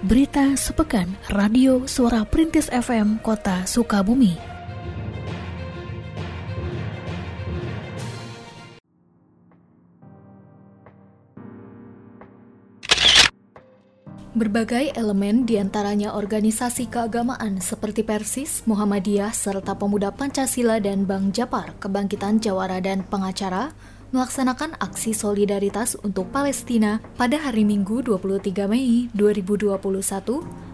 Berita sepekan Radio Suara Perintis FM Kota Sukabumi. Berbagai elemen di antaranya organisasi keagamaan seperti Persis, Muhammadiyah, serta Pemuda Pancasila dan Bang Japar, Kebangkitan Jawara dan Pengacara melaksanakan aksi solidaritas untuk Palestina pada hari Minggu 23 Mei 2021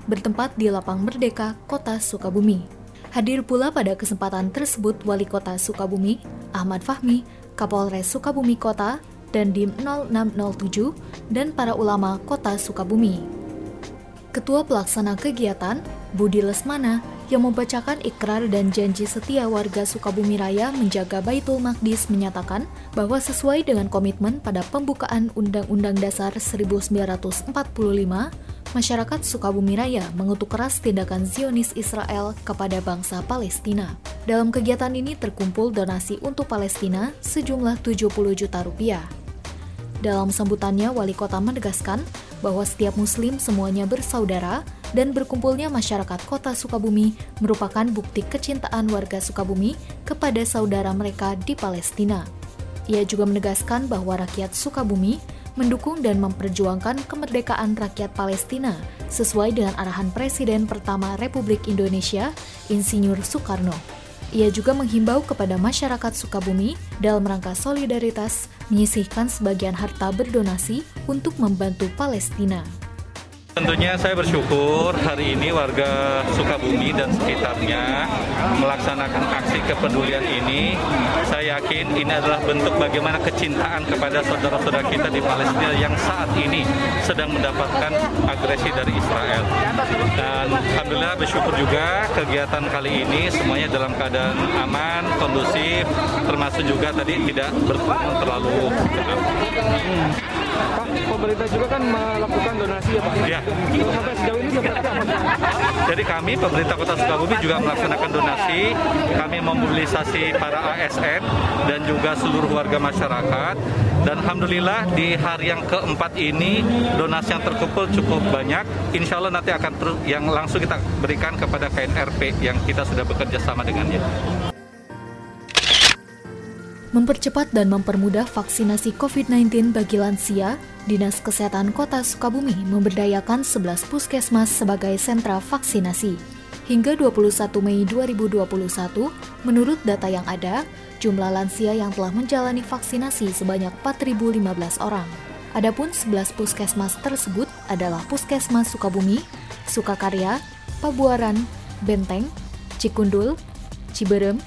bertempat di Lapang Merdeka, Kota Sukabumi. Hadir pula pada kesempatan tersebut Wali Kota Sukabumi, Ahmad Fahmi, Kapolres Sukabumi Kota, dan DIM 0607, dan para ulama Kota Sukabumi. Ketua Pelaksana Kegiatan, Budi Lesmana, yang membacakan ikrar dan janji setia warga Sukabumi Raya menjaga Baitul Maqdis menyatakan bahwa sesuai dengan komitmen pada pembukaan Undang-Undang Dasar 1945, masyarakat Sukabumi Raya mengutuk keras tindakan Zionis Israel kepada bangsa Palestina. Dalam kegiatan ini terkumpul donasi untuk Palestina sejumlah 70 juta rupiah. Dalam sambutannya, wali kota menegaskan bahwa setiap muslim semuanya bersaudara dan berkumpulnya masyarakat kota Sukabumi merupakan bukti kecintaan warga Sukabumi kepada saudara mereka di Palestina. Ia juga menegaskan bahwa rakyat Sukabumi mendukung dan memperjuangkan kemerdekaan rakyat Palestina sesuai dengan arahan Presiden pertama Republik Indonesia, Insinyur Soekarno. Ia juga menghimbau kepada masyarakat Sukabumi dalam rangka solidaritas menyisihkan sebagian harta berdonasi untuk membantu Palestina. Tentunya saya bersyukur hari ini warga Sukabumi dan sekitarnya melaksanakan aksi kepedulian ini. Saya yakin ini adalah bentuk bagaimana kecintaan kepada saudara-saudara kita di Palestina yang saat ini sedang mendapatkan agresi dari Israel. Dan Alhamdulillah bersyukur juga kegiatan kali ini semuanya dalam keadaan aman, kondusif, termasuk juga tadi tidak berkerumun terlalu. Pak, pemerintah juga kan melakukan donasi ya Pak? Ya. Sampai sejauh ini seperti apa? Jadi kami pemerintah Kota Sukabumi juga melaksanakan donasi. Kami memobilisasi para ASN dan juga seluruh warga masyarakat. Dan alhamdulillah di hari yang keempat ini donasi yang terkumpul cukup banyak. Insya Allah nanti akan terus yang langsung kita berikan kepada KNRP yang kita sudah bekerja sama dengannya. Mempercepat dan mempermudah vaksinasi COVID-19 bagi lansia, Dinas Kesehatan Kota Sukabumi memberdayakan 11 puskesmas sebagai sentra vaksinasi. Hingga 21 Mei 2021, menurut data yang ada, jumlah lansia yang telah menjalani vaksinasi sebanyak 4.015 orang. Adapun 11 puskesmas tersebut adalah Puskesmas Sukabumi, Sukakarya, Pabuaran, Benteng, Cikundul, Ciberem,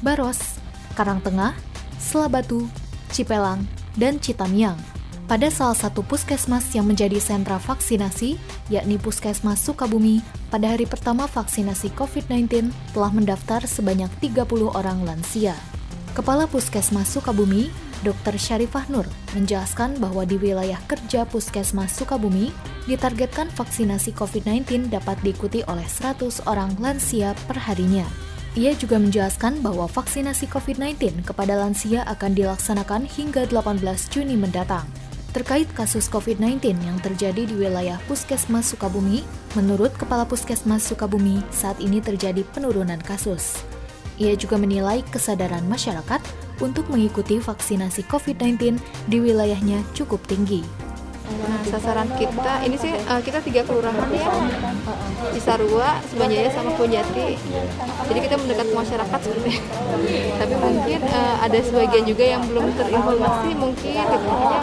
Baros, Karangtengah, Selabatu, Cipelang, dan Citamiang. Pada salah satu puskesmas yang menjadi sentra vaksinasi, yakni Puskesmas Sukabumi, pada hari pertama vaksinasi COVID-19 telah mendaftar sebanyak 30 orang lansia. Kepala Puskesmas Sukabumi, Dr. Syarifah Nur, menjelaskan bahwa di wilayah kerja Puskesmas Sukabumi, ditargetkan vaksinasi COVID-19 dapat diikuti oleh 100 orang lansia perharinya. Ia juga menjelaskan bahwa vaksinasi COVID-19 kepada lansia akan dilaksanakan hingga 18 Juni mendatang. Terkait kasus COVID-19 yang terjadi di wilayah Puskesmas Sukabumi, menurut Kepala Puskesmas Sukabumi, saat ini terjadi penurunan kasus. Ia juga menilai kesadaran masyarakat untuk mengikuti vaksinasi COVID-19 di wilayahnya cukup tinggi. Nah, sasaran kita ini sih uh, kita tiga kelurahan ya, Cisarua, Sebanjaya sama Kujati. Jadi kita mendekat masyarakat sebenarnya. Tapi mungkin uh, ada sebagian juga yang belum terinformasi, mungkin makanya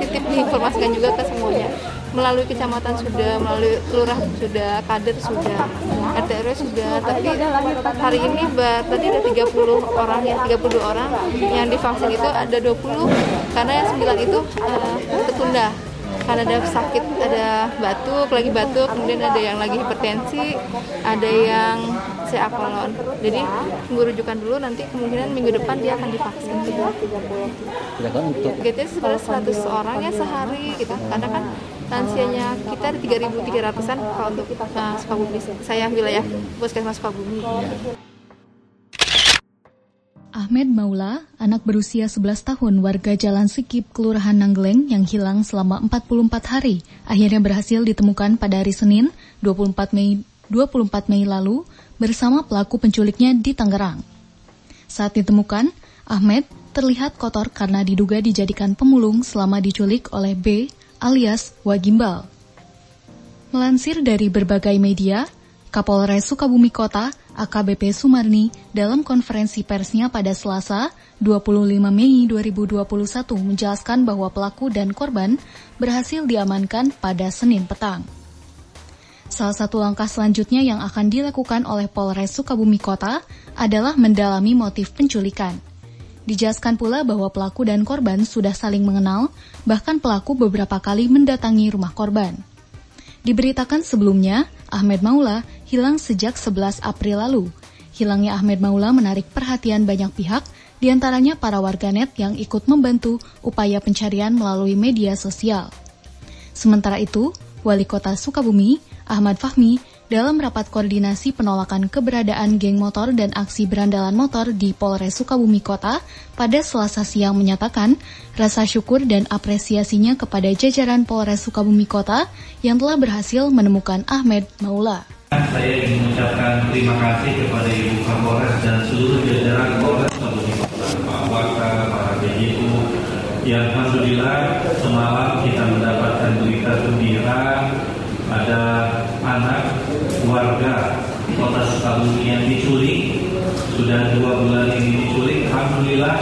titip diinformasikan juga ke semuanya. Melalui kecamatan sudah, melalui kelurahan sudah, kader sudah, RT RW sudah. Tapi hari ini tadi ada 30 orang ya, 32 orang yang divaksin itu ada 20 karena yang 9 itu uh, tertunda karena ada sakit ada batuk lagi batuk kemudian ada yang lagi hipertensi ada yang CA kolon jadi tunggu rujukan dulu nanti kemungkinan minggu depan dia akan divaksin. Untuk gitu sebenarnya 100 orang ya sehari gitu. Karena kan lansianya kita ada 3.300an kalau untuk uh, Sukabumi. Saya wilayah puskesmas Sukabumi Ahmed Maula, anak berusia 11 tahun warga Jalan Sikip, Kelurahan Nanggeleng yang hilang selama 44 hari, akhirnya berhasil ditemukan pada hari Senin, 24 Mei 24 Mei lalu bersama pelaku penculiknya di Tangerang. Saat ditemukan, Ahmed terlihat kotor karena diduga dijadikan pemulung selama diculik oleh B alias Wagimbal. Melansir dari berbagai media, Kapolres Sukabumi Kota AKBP Sumarni dalam konferensi persnya pada Selasa 25 Mei 2021 menjelaskan bahwa pelaku dan korban berhasil diamankan pada Senin petang. Salah satu langkah selanjutnya yang akan dilakukan oleh Polres Sukabumi Kota adalah mendalami motif penculikan. Dijelaskan pula bahwa pelaku dan korban sudah saling mengenal, bahkan pelaku beberapa kali mendatangi rumah korban. Diberitakan sebelumnya, Ahmed Maula hilang sejak 11 April lalu. Hilangnya Ahmed Maula menarik perhatian banyak pihak, di antaranya para warganet yang ikut membantu upaya pencarian melalui media sosial. Sementara itu, Wali Kota Sukabumi, Ahmad Fahmi, dalam rapat koordinasi penolakan keberadaan geng motor dan aksi berandalan motor di Polres Sukabumi Kota pada selasa siang menyatakan rasa syukur dan apresiasinya kepada jajaran Polres Sukabumi Kota yang telah berhasil menemukan Ahmed Maula. Saya ingin mengucapkan terima kasih kepada Ibu Kapolres dan seluruh jajaran Polres Sukabumi Kota, Pak Waka, para BJU, yang Alhamdulillah semalam kita mendapatkan berita gembira ada anak warga kota Sukabumi yang diculik. Sudah dua bulan ini diculik. Alhamdulillah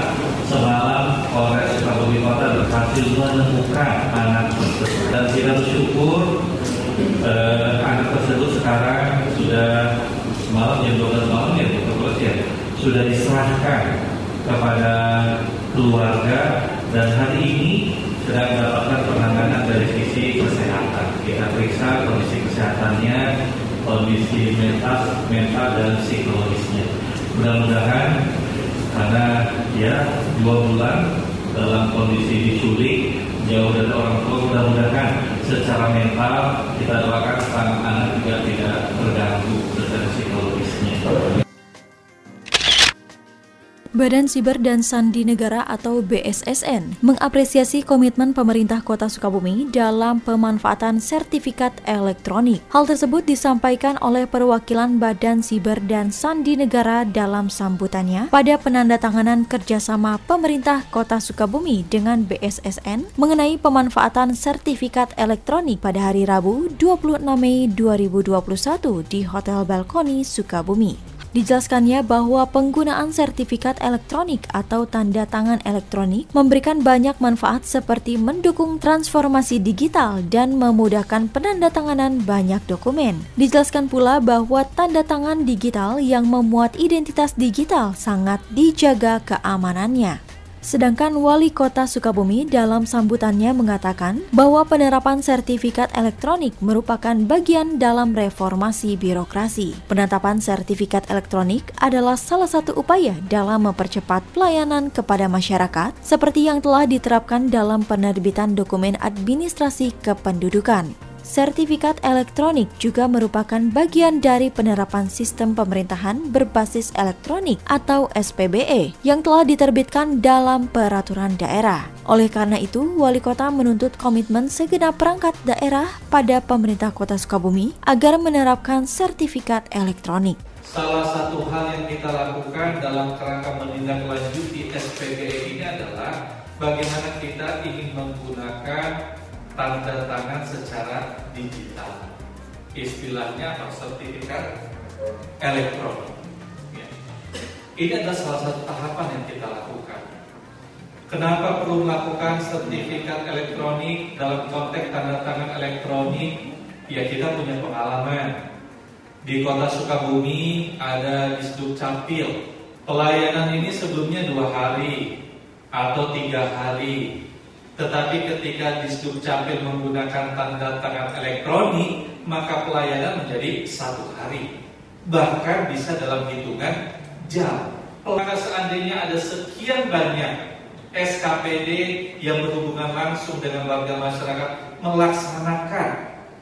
semalam Polres Sukabumi Kota berhasil menemukan anak tersebut. Dan kita bersyukur eh, anak tersebut sekarang sudah semalam jam 12 malam ya ya sudah diserahkan kepada keluarga dan hari ini sedang mendapatkan penanganan dari sisi kesehatan. Kita periksa kondisi kesehatannya, kondisi mental, mental dan psikologisnya. Mudah-mudahan karena ya dua bulan dalam kondisi diculik jauh dari orang tua mudah-mudahan secara mental kita doakan sang anak juga tidak terganggu secara psikologisnya. Badan Siber dan Sandi Negara atau BSSN mengapresiasi komitmen pemerintah Kota Sukabumi dalam pemanfaatan sertifikat elektronik. Hal tersebut disampaikan oleh perwakilan Badan Siber dan Sandi Negara dalam sambutannya pada penandatanganan kerjasama pemerintah Kota Sukabumi dengan BSSN mengenai pemanfaatan sertifikat elektronik pada hari Rabu 26 Mei 2021 di Hotel Balkoni Sukabumi. Dijelaskannya bahwa penggunaan sertifikat elektronik atau tanda tangan elektronik memberikan banyak manfaat seperti mendukung transformasi digital dan memudahkan penandatanganan banyak dokumen. Dijelaskan pula bahwa tanda tangan digital yang memuat identitas digital sangat dijaga keamanannya. Sedangkan Wali Kota Sukabumi dalam sambutannya mengatakan bahwa penerapan sertifikat elektronik merupakan bagian dalam reformasi birokrasi. Penetapan sertifikat elektronik adalah salah satu upaya dalam mempercepat pelayanan kepada masyarakat seperti yang telah diterapkan dalam penerbitan dokumen administrasi kependudukan. Sertifikat elektronik juga merupakan bagian dari penerapan sistem pemerintahan berbasis elektronik atau SPBE yang telah diterbitkan dalam peraturan daerah. Oleh karena itu, wali kota menuntut komitmen segenap perangkat daerah pada pemerintah kota Sukabumi agar menerapkan sertifikat elektronik. Salah satu hal yang kita lakukan dalam kerangka menindaklanjuti SPBE ini adalah bagaimana kita ingin menggunakan tanda tangan secara digital. Istilahnya atau sertifikat elektronik. Ya. Ini adalah salah satu tahapan yang kita lakukan. Kenapa perlu melakukan sertifikat elektronik dalam konteks tanda tangan elektronik? Ya kita punya pengalaman. Di kota Sukabumi ada di Capil. Pelayanan ini sebelumnya dua hari atau tiga hari tetapi ketika Disduk Capil menggunakan tanda tangan elektronik, maka pelayanan menjadi satu hari. Bahkan bisa dalam hitungan jam. Maka seandainya ada sekian banyak SKPD yang berhubungan langsung dengan warga masyarakat melaksanakan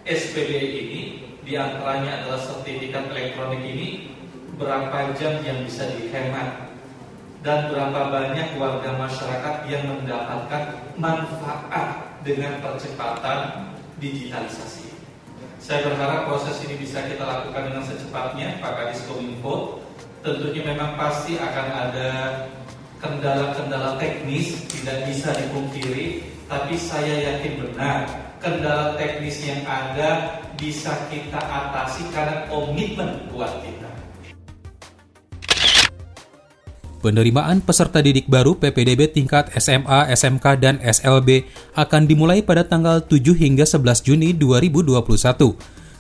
SPB ini, di antaranya adalah sertifikat elektronik ini, berapa jam yang bisa dihemat dan berapa banyak warga masyarakat yang mendapatkan manfaat dengan percepatan digitalisasi. Saya berharap proses ini bisa kita lakukan dengan secepatnya, Pak Kadis Kominfo. Tentunya memang pasti akan ada kendala-kendala teknis, tidak bisa dipungkiri, tapi saya yakin benar kendala teknis yang ada bisa kita atasi karena komitmen buat kita. Penerimaan peserta didik baru PPDB tingkat SMA, SMK, dan SLB akan dimulai pada tanggal 7 hingga 11 Juni 2021.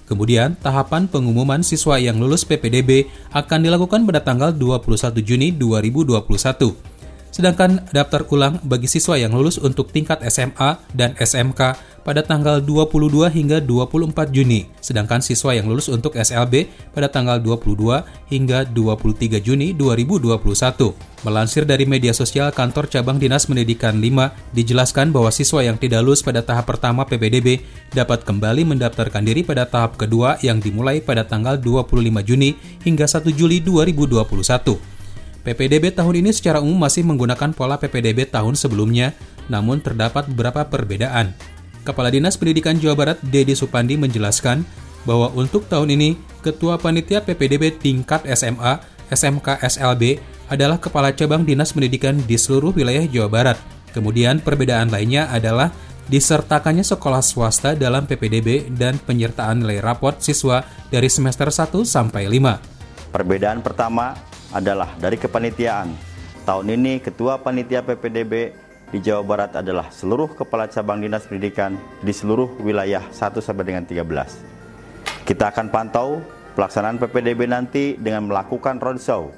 Kemudian, tahapan pengumuman siswa yang lulus PPDB akan dilakukan pada tanggal 21 Juni 2021. Sedangkan daftar ulang bagi siswa yang lulus untuk tingkat SMA dan SMK pada tanggal 22 hingga 24 Juni. Sedangkan siswa yang lulus untuk SLB pada tanggal 22 hingga 23 Juni 2021. Melansir dari media sosial kantor cabang Dinas Pendidikan 5, dijelaskan bahwa siswa yang tidak lulus pada tahap pertama PPDB dapat kembali mendaftarkan diri pada tahap kedua yang dimulai pada tanggal 25 Juni hingga 1 Juli 2021. PPDB tahun ini secara umum masih menggunakan pola PPDB tahun sebelumnya, namun terdapat beberapa perbedaan. Kepala Dinas Pendidikan Jawa Barat, Dedi Supandi menjelaskan bahwa untuk tahun ini, Ketua Panitia PPDB tingkat SMA, SMK, SLB adalah Kepala Cabang Dinas Pendidikan di seluruh wilayah Jawa Barat. Kemudian perbedaan lainnya adalah disertakannya sekolah swasta dalam PPDB dan penyertaan nilai raport siswa dari semester 1 sampai 5. Perbedaan pertama adalah dari kepanitiaan. Tahun ini Ketua Panitia PPDB di Jawa Barat adalah seluruh kepala cabang dinas pendidikan di seluruh wilayah 1 sampai dengan 13. Kita akan pantau pelaksanaan PPDB nanti dengan melakukan roadshow.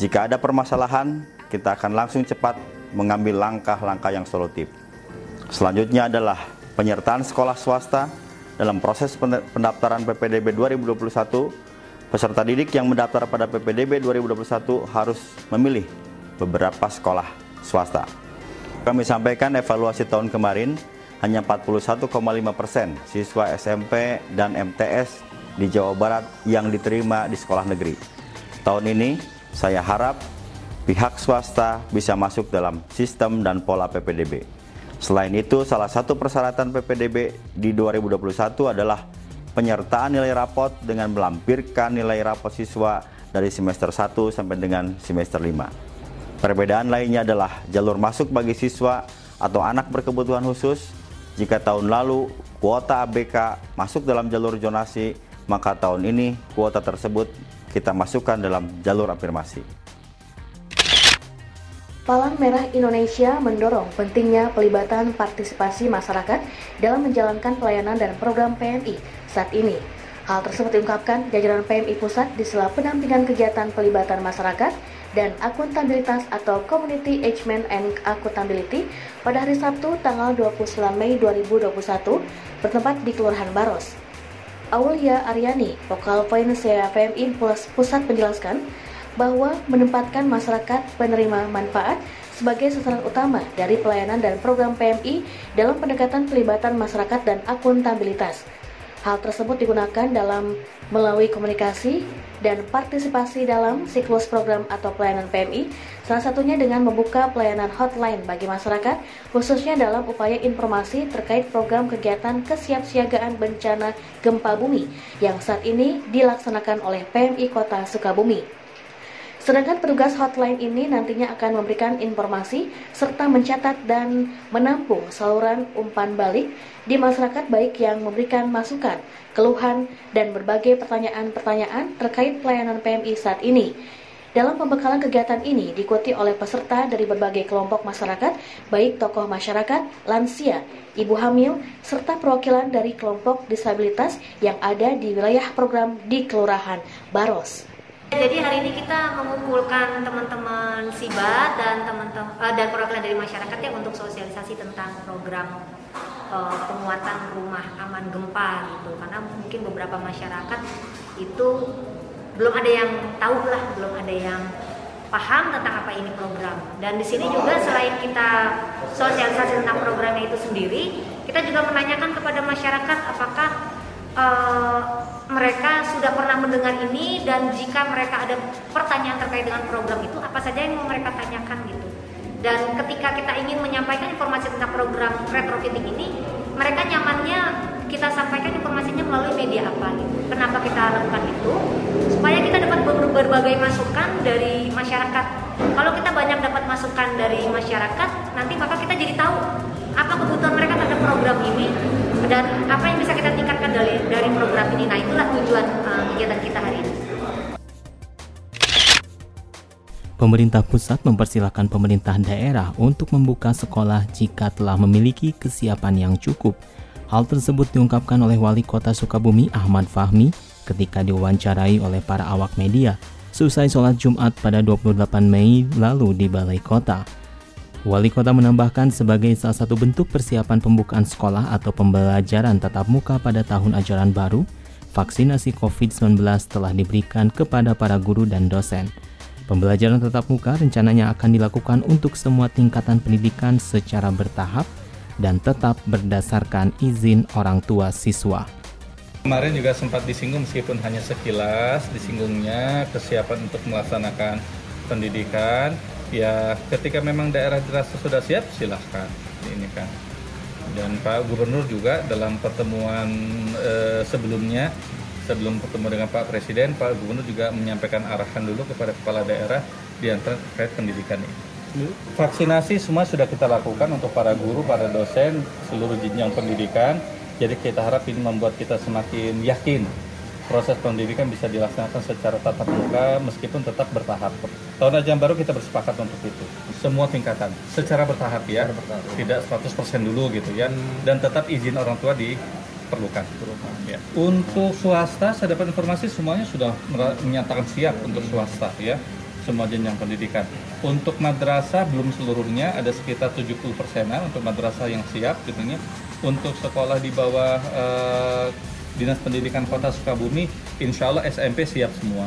Jika ada permasalahan, kita akan langsung cepat mengambil langkah-langkah yang solutif. Selanjutnya adalah penyertaan sekolah swasta dalam proses pendaftaran PPDB 2021 Peserta didik yang mendaftar pada PPDB 2021 harus memilih beberapa sekolah swasta. Kami sampaikan evaluasi tahun kemarin hanya 41,5 persen siswa SMP dan MTS di Jawa Barat yang diterima di sekolah negeri. Tahun ini saya harap pihak swasta bisa masuk dalam sistem dan pola PPDB. Selain itu, salah satu persyaratan PPDB di 2021 adalah penyertaan nilai rapot dengan melampirkan nilai rapot siswa dari semester 1 sampai dengan semester 5. Perbedaan lainnya adalah jalur masuk bagi siswa atau anak berkebutuhan khusus. Jika tahun lalu kuota ABK masuk dalam jalur zonasi, maka tahun ini kuota tersebut kita masukkan dalam jalur afirmasi. Palang Merah Indonesia mendorong pentingnya pelibatan partisipasi masyarakat dalam menjalankan pelayanan dan program PMI saat ini. Hal tersebut diungkapkan jajaran PMI Pusat di sela pendampingan kegiatan pelibatan masyarakat dan akuntabilitas atau Community Engagement and Accountability pada hari Sabtu tanggal 29 Mei 2021 bertempat di Kelurahan Baros. Aulia Aryani, Vokal Finance PMI Pusat menjelaskan bahwa menempatkan masyarakat penerima manfaat sebagai sasaran utama dari pelayanan dan program PMI dalam pendekatan pelibatan masyarakat dan akuntabilitas. Hal tersebut digunakan dalam melalui komunikasi dan partisipasi dalam siklus program atau pelayanan PMI, salah satunya dengan membuka pelayanan hotline bagi masyarakat, khususnya dalam upaya informasi terkait program kegiatan kesiapsiagaan bencana gempa bumi yang saat ini dilaksanakan oleh PMI Kota Sukabumi. Sedangkan petugas hotline ini nantinya akan memberikan informasi serta mencatat dan menampung saluran umpan balik di masyarakat baik yang memberikan masukan, keluhan, dan berbagai pertanyaan-pertanyaan terkait pelayanan PMI saat ini. Dalam pembekalan kegiatan ini diikuti oleh peserta dari berbagai kelompok masyarakat, baik tokoh masyarakat, lansia, ibu hamil, serta perwakilan dari kelompok disabilitas yang ada di wilayah program di Kelurahan Baros. Jadi hari ini kita mengumpulkan teman-teman SIBA dan teman-teman uh, dan perwakilan dari masyarakat ya untuk sosialisasi tentang program uh, penguatan rumah aman gempa gitu. Karena mungkin beberapa masyarakat itu belum ada yang tahu lah, belum ada yang paham tentang apa ini program. Dan di sini juga selain kita sosialisasi tentang programnya itu sendiri, kita juga menanyakan kepada masyarakat apakah uh, mereka sudah pernah mendengar ini dan jika mereka ada pertanyaan terkait dengan program itu apa saja yang mau mereka tanyakan gitu. Dan ketika kita ingin menyampaikan informasi tentang program retrofitting ini mereka nyamannya kita sampaikan informasinya melalui media apa gitu. Kenapa kita lakukan itu? Supaya kita dapat berbagai masukan dari masyarakat. Kalau kita banyak dapat masukan dari masyarakat nanti maka kita jadi tahu apa kebutuhan mereka terhadap program ini dan apa yang bisa kita dari dari program ini. Nah, itulah tujuan uh, kegiatan kita hari ini. Pemerintah pusat mempersilahkan pemerintah daerah untuk membuka sekolah jika telah memiliki kesiapan yang cukup. Hal tersebut diungkapkan oleh Wali Kota Sukabumi Ahmad Fahmi ketika diwawancarai oleh para awak media selesai sholat Jumat pada 28 Mei lalu di Balai Kota. Wali kota menambahkan sebagai salah satu bentuk persiapan pembukaan sekolah atau pembelajaran tatap muka pada tahun ajaran baru, vaksinasi COVID-19 telah diberikan kepada para guru dan dosen. Pembelajaran tatap muka rencananya akan dilakukan untuk semua tingkatan pendidikan secara bertahap dan tetap berdasarkan izin orang tua siswa. Kemarin juga sempat disinggung meskipun hanya sekilas disinggungnya kesiapan untuk melaksanakan pendidikan ya ketika memang daerah dirasa sudah siap silahkan ini kan dan Pak Gubernur juga dalam pertemuan eh, sebelumnya sebelum bertemu dengan Pak Presiden Pak Gubernur juga menyampaikan arahan dulu kepada kepala daerah di antara terkait pendidikan ini vaksinasi semua sudah kita lakukan untuk para guru, para dosen, seluruh jenjang pendidikan. Jadi kita harap ini membuat kita semakin yakin proses pendidikan bisa dilaksanakan secara tatap muka meskipun tetap bertahap. Tahun ajaran baru kita bersepakat untuk itu. Semua tingkatan secara bertahap ya, tidak 100% dulu gitu ya. Dan tetap izin orang tua diperlukan. Ya. Untuk swasta saya dapat informasi semuanya sudah menyatakan siap untuk swasta ya semua jenjang pendidikan. Untuk madrasah belum seluruhnya ada sekitar 70 persenan untuk madrasah yang siap gitu ya. Untuk sekolah di bawah uh, Dinas Pendidikan Kota Sukabumi, insya Allah SMP siap semua.